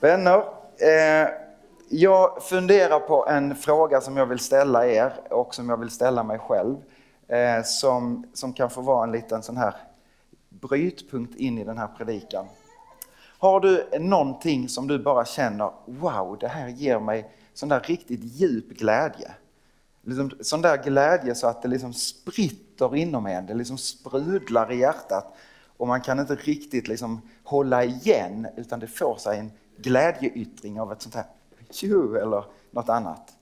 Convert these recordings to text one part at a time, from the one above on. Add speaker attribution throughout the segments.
Speaker 1: Vänner, eh, jag funderar på en fråga som jag vill ställa er och som jag vill ställa mig själv. Eh, som, som kan få vara en liten sån här brytpunkt in i den här predikan. Har du någonting som du bara känner, wow, det här ger mig sån där riktigt djup glädje. Liksom, sån där glädje så att det liksom spritter inom en, det liksom sprudlar i hjärtat och man kan inte riktigt liksom hålla igen utan det får sig en glädjeyttring av ett sånt här tju eller något annat.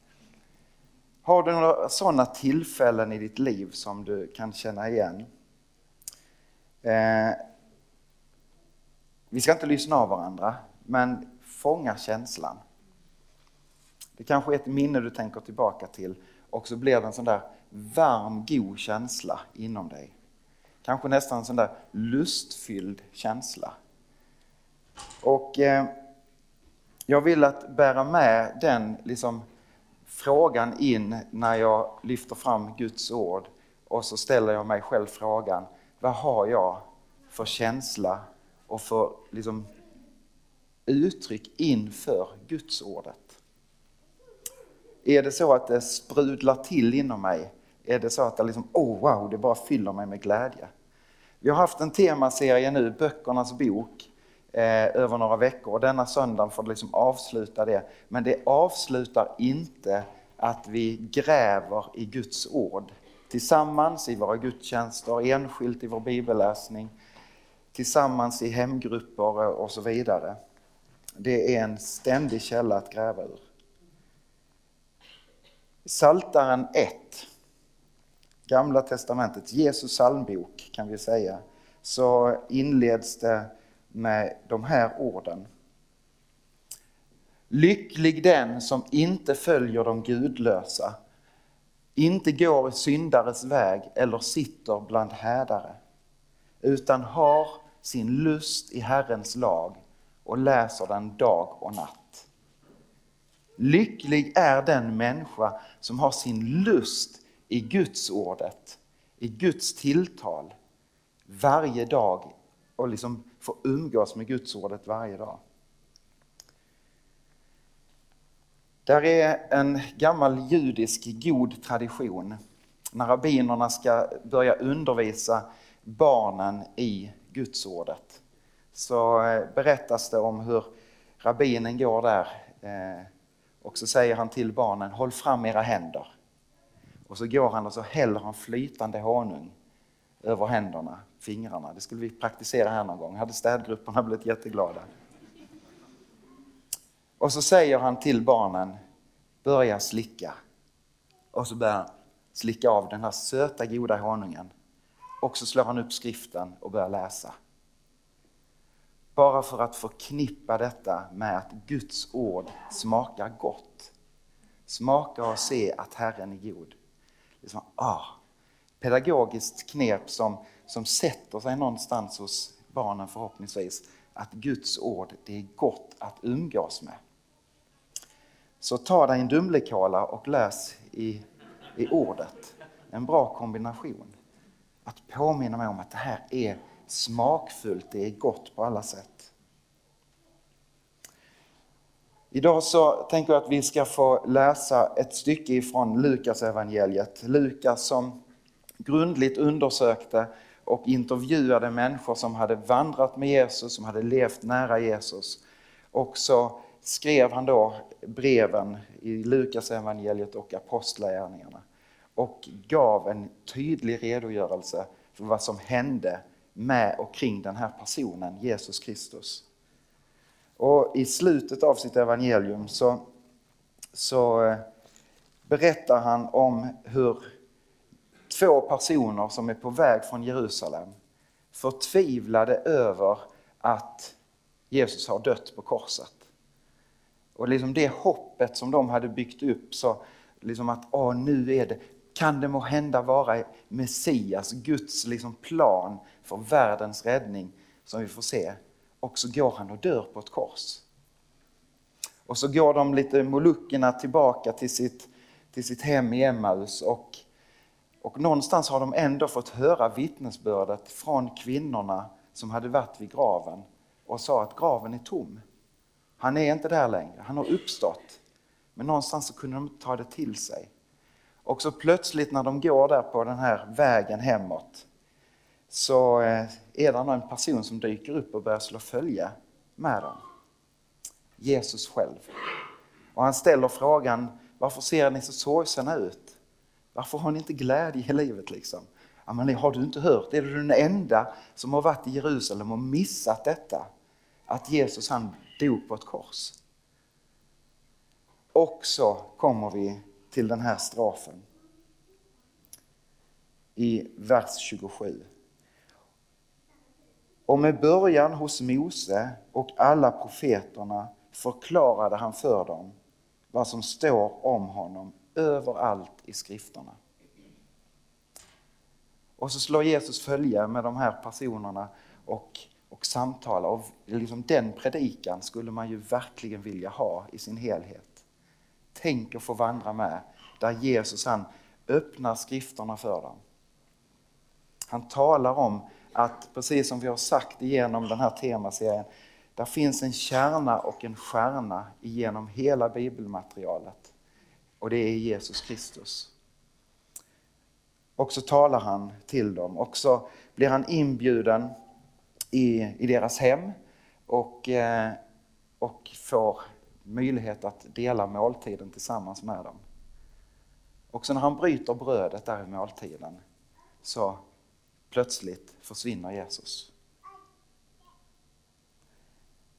Speaker 1: Har du några sådana tillfällen i ditt liv som du kan känna igen? Eh, vi ska inte lyssna av varandra, men fånga känslan. Det kanske är ett minne du tänker tillbaka till och så blir det en sån där varm, god känsla inom dig. Kanske nästan en sån där lustfylld känsla. Och eh, jag vill att bära med den liksom, frågan in när jag lyfter fram Guds ord och så ställer jag mig själv frågan, vad har jag för känsla och för liksom, uttryck inför Guds ordet? Är det så att det sprudlar till inom mig? Är det så att det liksom, oh wow, det bara fyller mig med glädje? Vi har haft en temaserie nu, Böckernas bok, eh, över några veckor och denna söndag får det liksom avsluta det. Men det avslutar inte att vi gräver i Guds ord tillsammans i våra gudstjänster, enskilt i vår bibelläsning, tillsammans i hemgrupper och så vidare. Det är en ständig källa att gräva ur. Saltaren 1, Gamla testamentet, Jesus psalmbok kan vi säga, så inleds det med de här orden. Lycklig den som inte följer de gudlösa, inte går i syndares väg eller sitter bland hädare, utan har sin lust i Herrens lag och läser den dag och natt. Lycklig är den människa som har sin lust i Guds ordet, i Guds tilltal varje dag och liksom får umgås med Guds ordet varje dag. Där är en gammal judisk god tradition när rabbinerna ska börja undervisa barnen i Guds ordet. Så eh, berättas det om hur rabbinen går där eh, och så säger han till barnen, håll fram era händer. Och så går han och så häller han flytande honung över händerna, fingrarna. Det skulle vi praktisera här någon gång, hade städgrupperna blivit jätteglada. Och så säger han till barnen, börja slicka. Och så börjar han slicka av den här söta goda honungen. Och så slår han upp skriften och börjar läsa. Bara för att förknippa detta med att Guds ord smakar gott. Smaka och se att Herren är god. Det är som, ah, pedagogiskt knep som, som sätter sig någonstans hos barnen förhoppningsvis. Att Guds ord, det är gott att umgås med. Så ta dig en Dumlekola och läs i, i ordet. En bra kombination. Att påminna mig om att det här är smakfullt, det är gott på alla sätt. Idag så tänker jag att vi ska få läsa ett stycke ifrån Lukas evangeliet. Lukas som grundligt undersökte och intervjuade människor som hade vandrat med Jesus, som hade levt nära Jesus. Och så skrev han då breven i Lukas evangeliet och Apostlagärningarna och gav en tydlig redogörelse för vad som hände med och kring den här personen, Jesus Kristus. Och i slutet av sitt evangelium så, så eh, berättar han om hur två personer som är på väg från Jerusalem förtvivlade över att Jesus har dött på korset. Och liksom det hoppet som de hade byggt upp, så liksom att Åh, nu är det, kan det må hända vara Messias, Guds liksom plan för världens räddning som vi får se. Och så går han och dör på ett kors. Och så går de lite molukkerna tillbaka till sitt, till sitt hem i Emmaus och, och någonstans har de ändå fått höra vittnesbördet från kvinnorna som hade varit vid graven och sa att graven är tom. Han är inte där längre, han har uppstått. Men någonstans så kunde de inte ta det till sig. Och så plötsligt när de går där på den här vägen hemåt så eh, är det en person som dyker upp och börjar slå följe med dem. Jesus själv. Och han ställer frågan, varför ser ni så sorgsna ut? Varför har ni inte glädje i livet liksom? Ja, har du inte hört? Är du den enda som har varit i Jerusalem och missat detta? Att Jesus han dog på ett kors. Och så kommer vi till den här strafen. I vers 27. Och med början hos Mose och alla profeterna förklarade han för dem vad som står om honom överallt i skrifterna. Och så slår Jesus följe med de här personerna och, och samtalar. Och liksom den predikan skulle man ju verkligen vilja ha i sin helhet. Tänk att få vandra med där Jesus han öppnar skrifterna för dem. Han talar om att, precis som vi har sagt igenom den här temaserien, där finns en kärna och en stjärna genom hela bibelmaterialet. Och det är Jesus Kristus. Och så talar han till dem och så blir han inbjuden i, i deras hem och, eh, och får möjlighet att dela måltiden tillsammans med dem. Och så när han bryter brödet där i måltiden så plötsligt försvinner Jesus.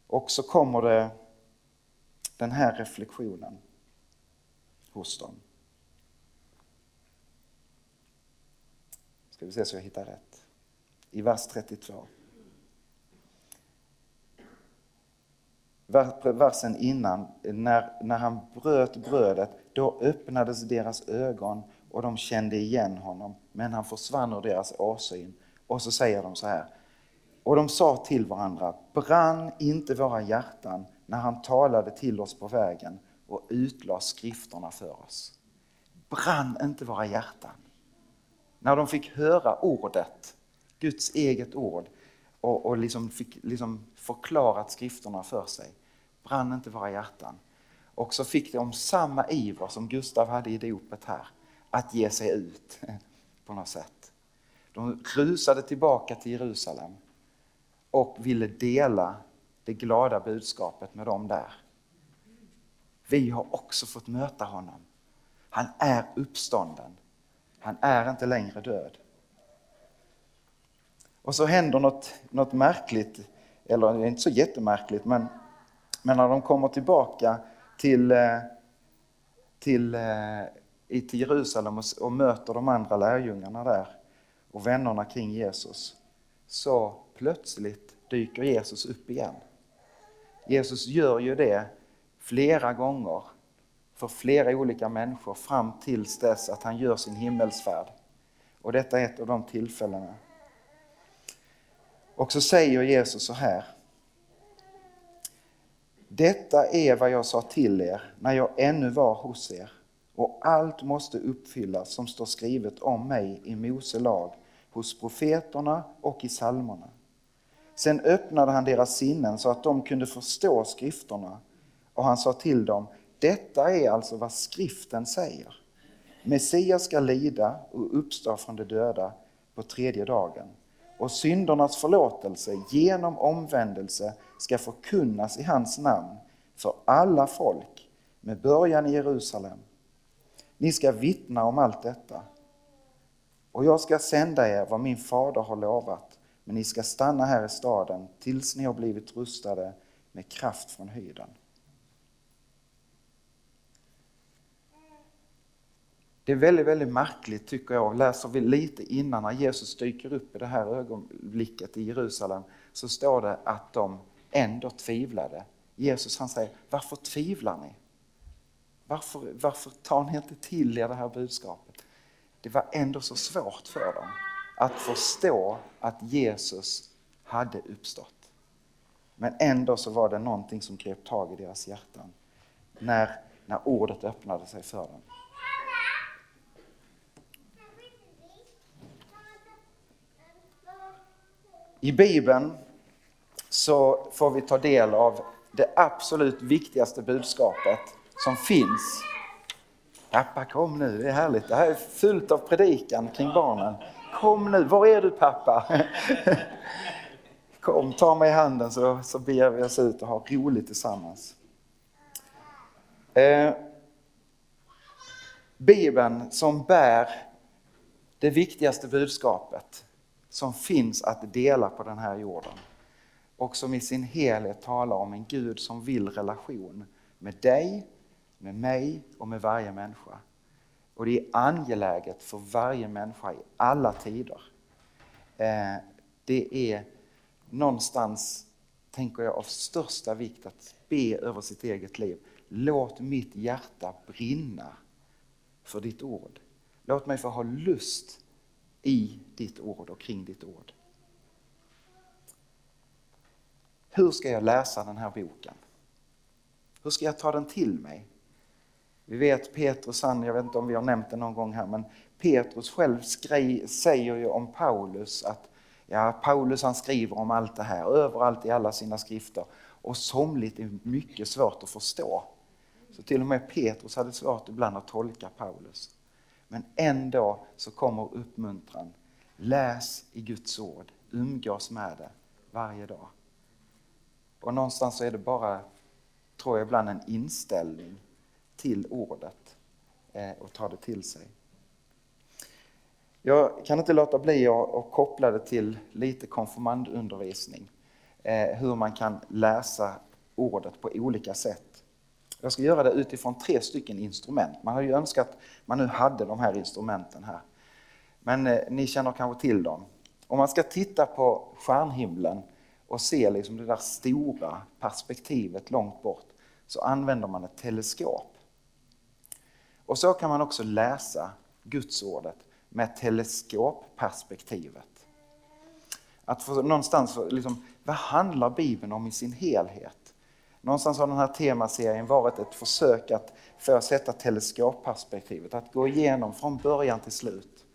Speaker 1: Och så kommer det den här reflektionen hos dem. Ska vi se så jag hittar rätt. I vers 32. Versen innan, när, när han bröt brödet, då öppnades deras ögon och de kände igen honom, men han försvann ur deras åsyn. Och så säger de så här. Och de sa till varandra, brann inte våra hjärtan när han talade till oss på vägen och utlade skrifterna för oss? Brann inte våra hjärtan? När de fick höra ordet, Guds eget ord, och, och liksom fick liksom förklarat skrifterna för sig, brann inte våra hjärtan? Och så fick de samma iver som Gustav hade i dopet här, att ge sig ut på något sätt. De rusade tillbaka till Jerusalem och ville dela det glada budskapet med dem där. Vi har också fått möta honom. Han är uppstånden. Han är inte längre död. Och så händer något, något märkligt, eller inte så jättemärkligt, men, men när de kommer tillbaka till, eh, till, eh, till Jerusalem och, och möter de andra lärjungarna där och vännerna kring Jesus, så plötsligt dyker Jesus upp igen. Jesus gör ju det flera gånger för flera olika människor fram tills dess att han gör sin himmelsfärd. Och detta är ett av de tillfällena. Och så säger Jesus så här. Detta är vad jag sa till er när jag ännu var hos er och allt måste uppfyllas som står skrivet om mig i Mose lag, hos profeterna och i psalmerna. Sen öppnade han deras sinnen så att de kunde förstå skrifterna och han sa till dem, detta är alltså vad skriften säger. Messias ska lida och uppstå från de döda på tredje dagen och syndernas förlåtelse genom omvändelse ska förkunnas i hans namn för alla folk med början i Jerusalem. Ni ska vittna om allt detta. Och jag ska sända er vad min fader har lovat, men ni ska stanna här i staden tills ni har blivit rustade med kraft från höjden. Det är väldigt, väldigt märkligt tycker jag. Läser vi lite innan när Jesus dyker upp i det här ögonblicket i Jerusalem så står det att de ändå tvivlade. Jesus han säger, varför tvivlar ni? Varför, varför tar ni inte till er det här budskapet? Det var ändå så svårt för dem att förstå att Jesus hade uppstått. Men ändå så var det någonting som grep tag i deras hjärtan när, när ordet öppnade sig för dem. I Bibeln så får vi ta del av det absolut viktigaste budskapet som finns. Pappa kom nu, det är härligt. Det här är fullt av predikan kring barnen. Kom nu, var är du pappa? Kom, ta mig i handen så, så ber vi oss ut och har roligt tillsammans. Eh, Bibeln som bär det viktigaste budskapet som finns att dela på den här jorden och som i sin helhet talar om en Gud som vill relation med dig, med mig och med varje människa. Och det är angeläget för varje människa i alla tider. Eh, det är någonstans, tänker jag, av största vikt att be över sitt eget liv. Låt mitt hjärta brinna för ditt ord. Låt mig få ha lust i ditt ord och kring ditt ord. Hur ska jag läsa den här boken? Hur ska jag ta den till mig? Vi vet Petrus, han, jag vet inte om vi har nämnt det någon gång här, men Petrus själv skri, säger ju om Paulus att ja, Paulus han skriver om allt det här överallt i alla sina skrifter och somligt är mycket svårt att förstå. Så till och med Petrus hade svårt ibland att tolka Paulus. Men ändå så kommer uppmuntran. Läs i Guds ord, umgås med det varje dag. Och någonstans så är det bara, tror jag ibland, en inställning till ordet eh, och ta det till sig. Jag kan inte låta bli att koppla det till lite konfirmandundervisning. Eh, hur man kan läsa ordet på olika sätt. Jag ska göra det utifrån tre stycken instrument. Man har ju önskat att man nu hade de här instrumenten här. Men eh, ni känner kanske till dem. Om man ska titta på stjärnhimlen och se liksom det där stora perspektivet långt bort så använder man ett teleskop. Och så kan man också läsa Gudsordet med teleskopperspektivet. Att få någonstans, liksom, vad handlar Bibeln om i sin helhet? Någonstans har den här temaserien varit ett försök att få sätta teleskopperspektivet, att gå igenom från början till slut.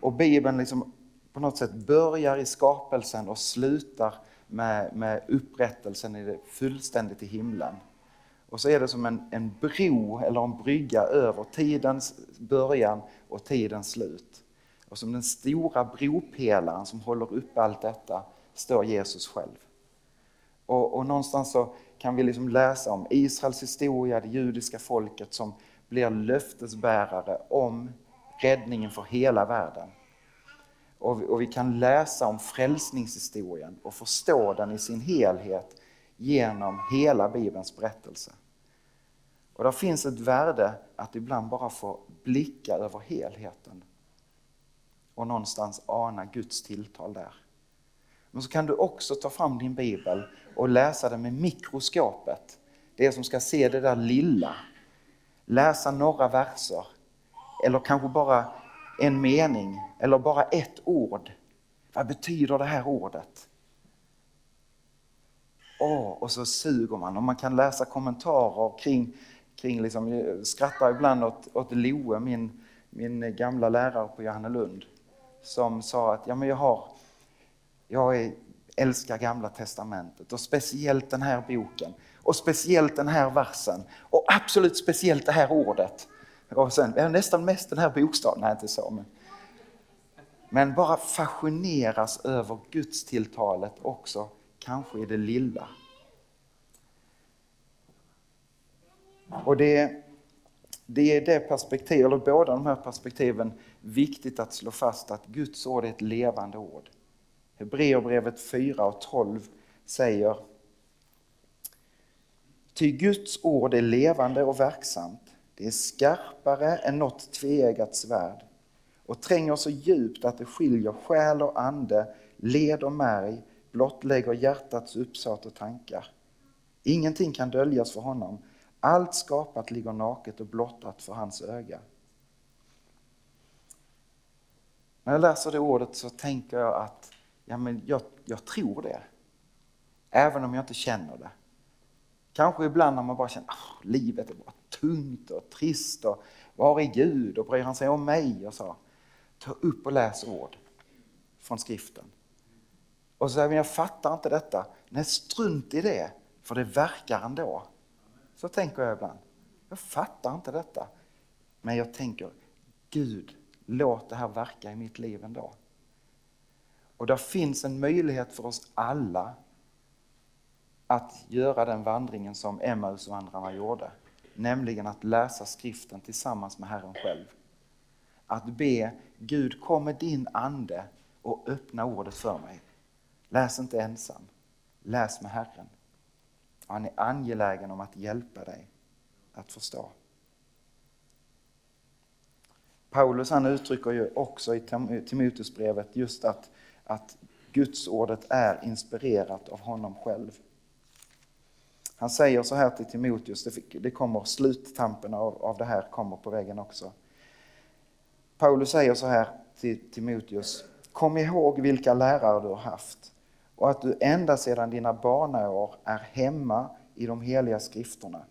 Speaker 1: Och Bibeln liksom på något sätt börjar i skapelsen och slutar med, med upprättelsen i det, fullständigt i himlen. Och så är det som en, en bro eller en brygga över tidens början och tidens slut. Och som den stora bropelaren som håller upp allt detta står Jesus själv. Och, och någonstans så kan vi liksom läsa om Israels historia, det judiska folket som blir löftesbärare om räddningen för hela världen. Och vi, och vi kan läsa om frälsningshistorien och förstå den i sin helhet genom hela Bibelns berättelse. Och där finns ett värde att ibland bara få blicka över helheten och någonstans ana Guds tilltal där. Men så kan du också ta fram din bibel och läsa det med mikroskopet. Det som ska se det där lilla. Läsa några verser eller kanske bara en mening eller bara ett ord. Vad betyder det här ordet? Oh, och så suger man och man kan läsa kommentarer kring kring liksom, jag skrattar ibland åt, åt Loe, min, min gamla lärare på Johannelund, som sa att ja, men jag, har, jag är, älskar Gamla Testamentet och speciellt den här boken och speciellt den här versen och absolut speciellt det här ordet. Och sen nästan mest den här bokstaven, nej inte så men, men bara fascineras över Guds tilltalet också, kanske i det lilla. Och det, det är det perspektivet, eller båda de här perspektiven, viktigt att slå fast att Guds ord är ett levande ord. Hebreerbrevet 4 och 12 säger Ty Guds ord är levande och verksamt. Det är skarpare än något tveeggat svärd och tränger så djupt att det skiljer själ och ande, led och märg, blottlägger hjärtats uppsåt och tankar. Ingenting kan döljas för honom. Allt skapat ligger naket och blottat för hans öga. När jag läser det ordet så tänker jag att ja, men jag, jag tror det. Även om jag inte känner det. Kanske ibland när man bara känner att livet är bara tungt och trist och var är Gud och bryr han sig om mig? Och så. Ta upp och läs ord från skriften. Och så säger jag fattar inte detta. Nej, strunt i det. För det verkar ändå. Så tänker jag ibland. Jag fattar inte detta. Men jag tänker, Gud, låt det här verka i mitt liv ändå. Och där finns en möjlighet för oss alla att göra den vandringen som Emmausvandrarna gjorde. Nämligen att läsa skriften tillsammans med Herren själv. Att be Gud kom med din ande och öppna ordet för mig. Läs inte ensam, läs med Herren. Han är angelägen om att hjälpa dig att förstå. Paulus han uttrycker ju också i Timoteusbrevet just att, att Guds ordet är inspirerat av honom själv. Han säger så här till Timoteus, det kommer sluttampen av, av det här kommer på väggen också. Paulus säger så här till Timoteus, kom ihåg vilka lärare du har haft och att du ända sedan dina barnaår är hemma i de heliga skrifterna.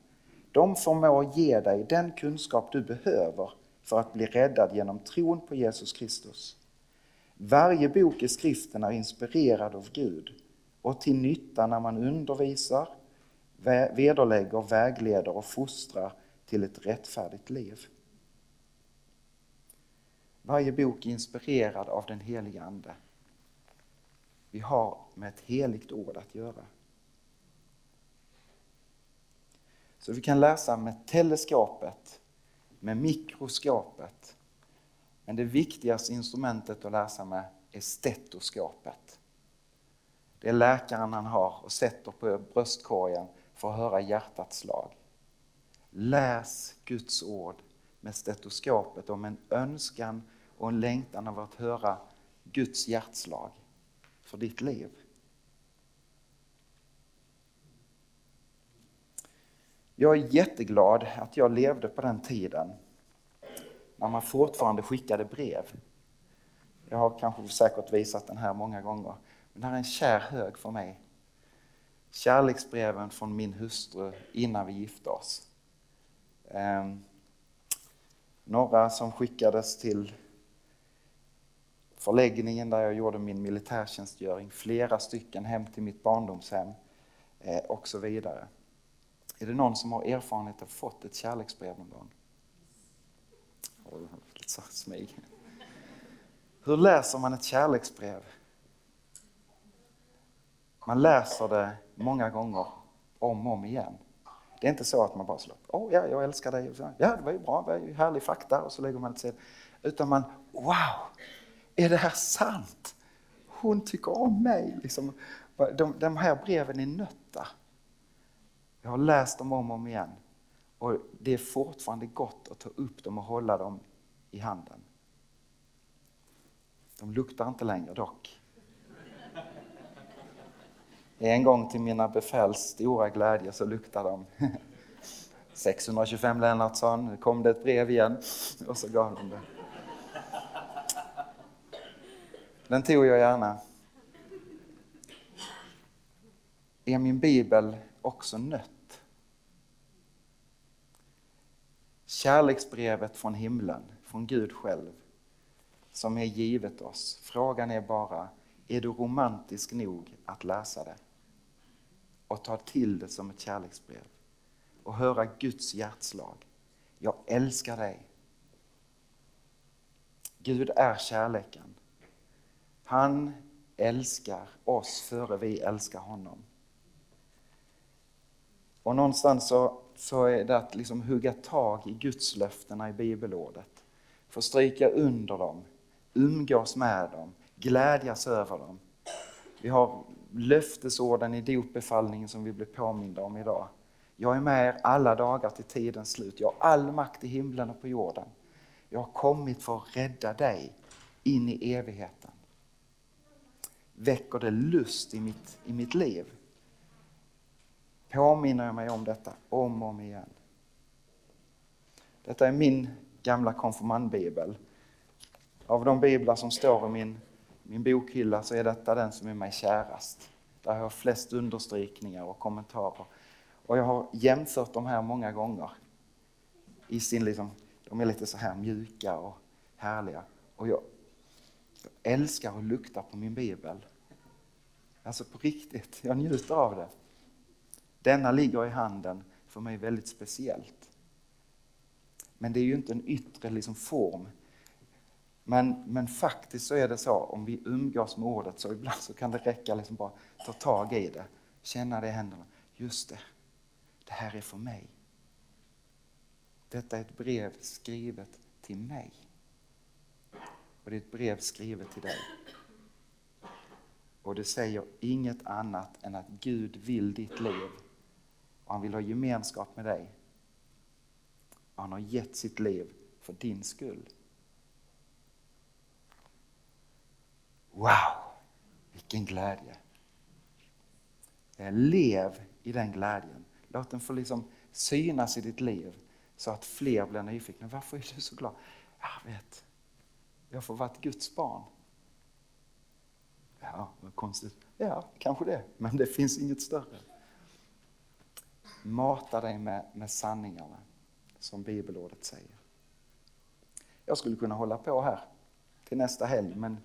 Speaker 1: De förmår ge dig den kunskap du behöver för att bli räddad genom tron på Jesus Kristus. Varje bok i skriften är inspirerad av Gud och till nytta när man undervisar, vederlägger, vägleder och fostrar till ett rättfärdigt liv. Varje bok är inspirerad av den helige Ande. Vi har med ett heligt ord att göra. Så vi kan läsa med teleskopet, med mikroskopet. Men det viktigaste instrumentet att läsa med är stetoskopet. Det är läkaren han har och sätter på bröstkorgen för att höra hjärtats slag. Läs Guds ord med stetoskopet om en önskan och en längtan av att höra Guds hjärtslag för ditt liv. Jag är jätteglad att jag levde på den tiden när man fortfarande skickade brev. Jag har kanske säkert visat den här många gånger. Men det här är en kär hög för mig. Kärleksbreven från min hustru innan vi gifte oss. Eh, några som skickades till förläggningen där jag gjorde min militärtjänstgöring, flera stycken hem till mitt barndomshem eh, och så vidare. Är det någon som har erfarenhet av fått ett kärleksbrev någon gång? Lite så smig. Hur läser man ett kärleksbrev? Man läser det många gånger om och om igen. Det är inte så att man bara slår åh oh, ja, jag älskar dig, ja det var ju bra, det var ju härlig fakta och så lägger man det till Utan man, wow, är det här sant? Hon tycker om mig. Liksom, de, de här breven är nötta. Jag har läst dem om och om igen. Och det är fortfarande gott att ta upp dem och hålla dem i handen. De luktar inte längre dock. En gång till mina befäls stora glädje så luktade de. 625 Lennartsson, nu kom det ett brev igen och så gav de det. Den tog jag gärna. Är min bibel också nött? Kärleksbrevet från himlen, från Gud själv, som är givet oss. Frågan är bara, är du romantisk nog att läsa det? Och ta till det som ett kärleksbrev. Och höra Guds hjärtslag. Jag älskar dig. Gud är kärleken. Han älskar oss före vi älskar honom. Och någonstans så, så är det att liksom hugga tag i Guds löftena i bibelordet. Få stryka under dem, umgås med dem, glädjas över dem. Vi har löftesorden i dopbefallningen som vi blir påminda om idag. Jag är med er alla dagar till tidens slut. Jag har all makt i himlen och på jorden. Jag har kommit för att rädda dig in i evigheten väcker det lust i mitt, i mitt liv. Påminner jag mig om detta om och om igen. Detta är min gamla konfirmandbibel. Av de biblar som står i min, min bokhylla så är detta den som är mig kärast. Där har jag flest understrykningar och kommentarer. Och jag har jämfört de här många gånger. I sin liksom, de är lite så här mjuka och härliga. Och jag, jag älskar att lukta på min bibel. Alltså på riktigt, jag njuter av det. Denna ligger i handen för mig väldigt speciellt. Men det är ju inte en yttre liksom form. Men, men faktiskt så är det så, om vi umgås med ordet så ibland så kan det räcka liksom bara ta tag i det, känna det i händerna. Just det, det här är för mig. Detta är ett brev skrivet till mig. Och det är ett brev skrivet till dig. Och det säger inget annat än att Gud vill ditt liv. Och han vill ha gemenskap med dig. Han har gett sitt liv för din skull. Wow, vilken glädje! Eh, lev i den glädjen. Låt den få liksom synas i ditt liv så att fler blir nyfikna. Varför är du så glad? Jag vet, jag får vara ett Guds barn. Ja, vad konstigt. Ja, kanske det, men det finns inget större. Mata dig med, med sanningarna, som bibelordet säger. Jag skulle kunna hålla på här till nästa helg, men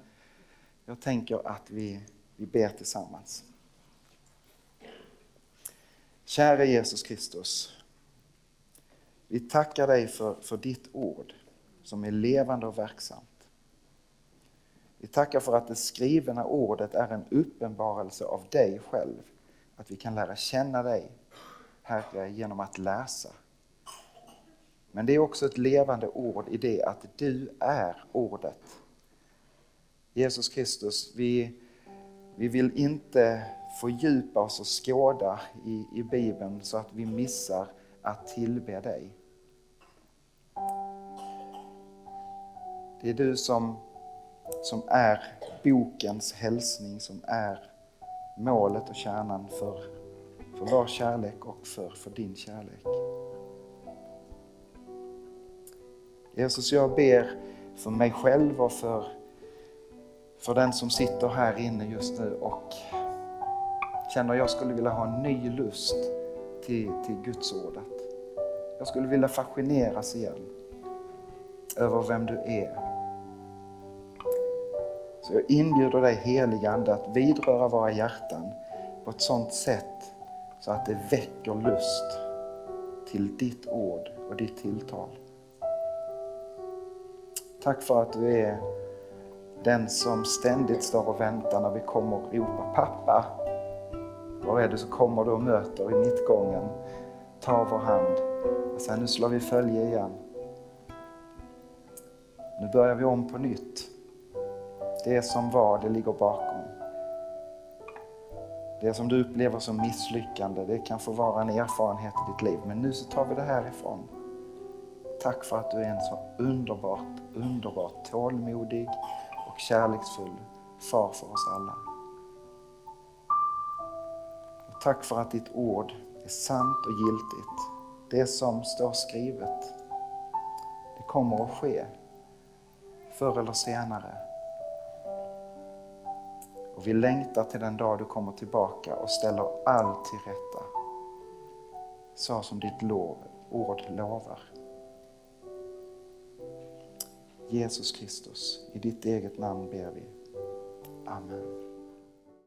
Speaker 1: jag tänker att vi, vi ber tillsammans. Kära Jesus Kristus. Vi tackar dig för, för ditt ord som är levande och verksamt. Vi tackar för att det skrivna ordet är en uppenbarelse av dig själv. Att vi kan lära känna dig, Herre, genom att läsa. Men det är också ett levande ord i det att du är ordet. Jesus Kristus, vi, vi vill inte fördjupa oss och skåda i, i Bibeln så att vi missar att tillbe dig. Det är du som, som är bokens hälsning, som är målet och kärnan för, för vår kärlek och för, för din kärlek. Jesus, jag ber för mig själv och för, för den som sitter här inne just nu och känner att jag skulle vilja ha en ny lust till, till Guds ordet. Jag skulle vilja fascineras igen över vem du är. Så jag inbjuder dig helige Ande att vidröra våra hjärtan på ett sådant sätt så att det väcker lust till ditt ord och ditt tilltal. Tack för att du är den som ständigt står och väntar när vi kommer och ropar pappa. Var är du så kommer du och möter i mittgången, tar vår hand och säger nu slår vi följe igen. Nu börjar vi om på nytt. Det som var, det ligger bakom. Det som du upplever som misslyckande, det kan få vara en erfarenhet i ditt liv. Men nu så tar vi det härifrån. Tack för att du är en så underbart, underbart tålmodig och kärleksfull far för oss alla. Och tack för att ditt ord är sant och giltigt. Det som står skrivet, det kommer att ske förr eller senare. Och vi längtar till den dag du kommer tillbaka och ställer allt till rätta. Så som ditt lov, ord lovar. Jesus Kristus, i ditt eget namn ber vi. Amen.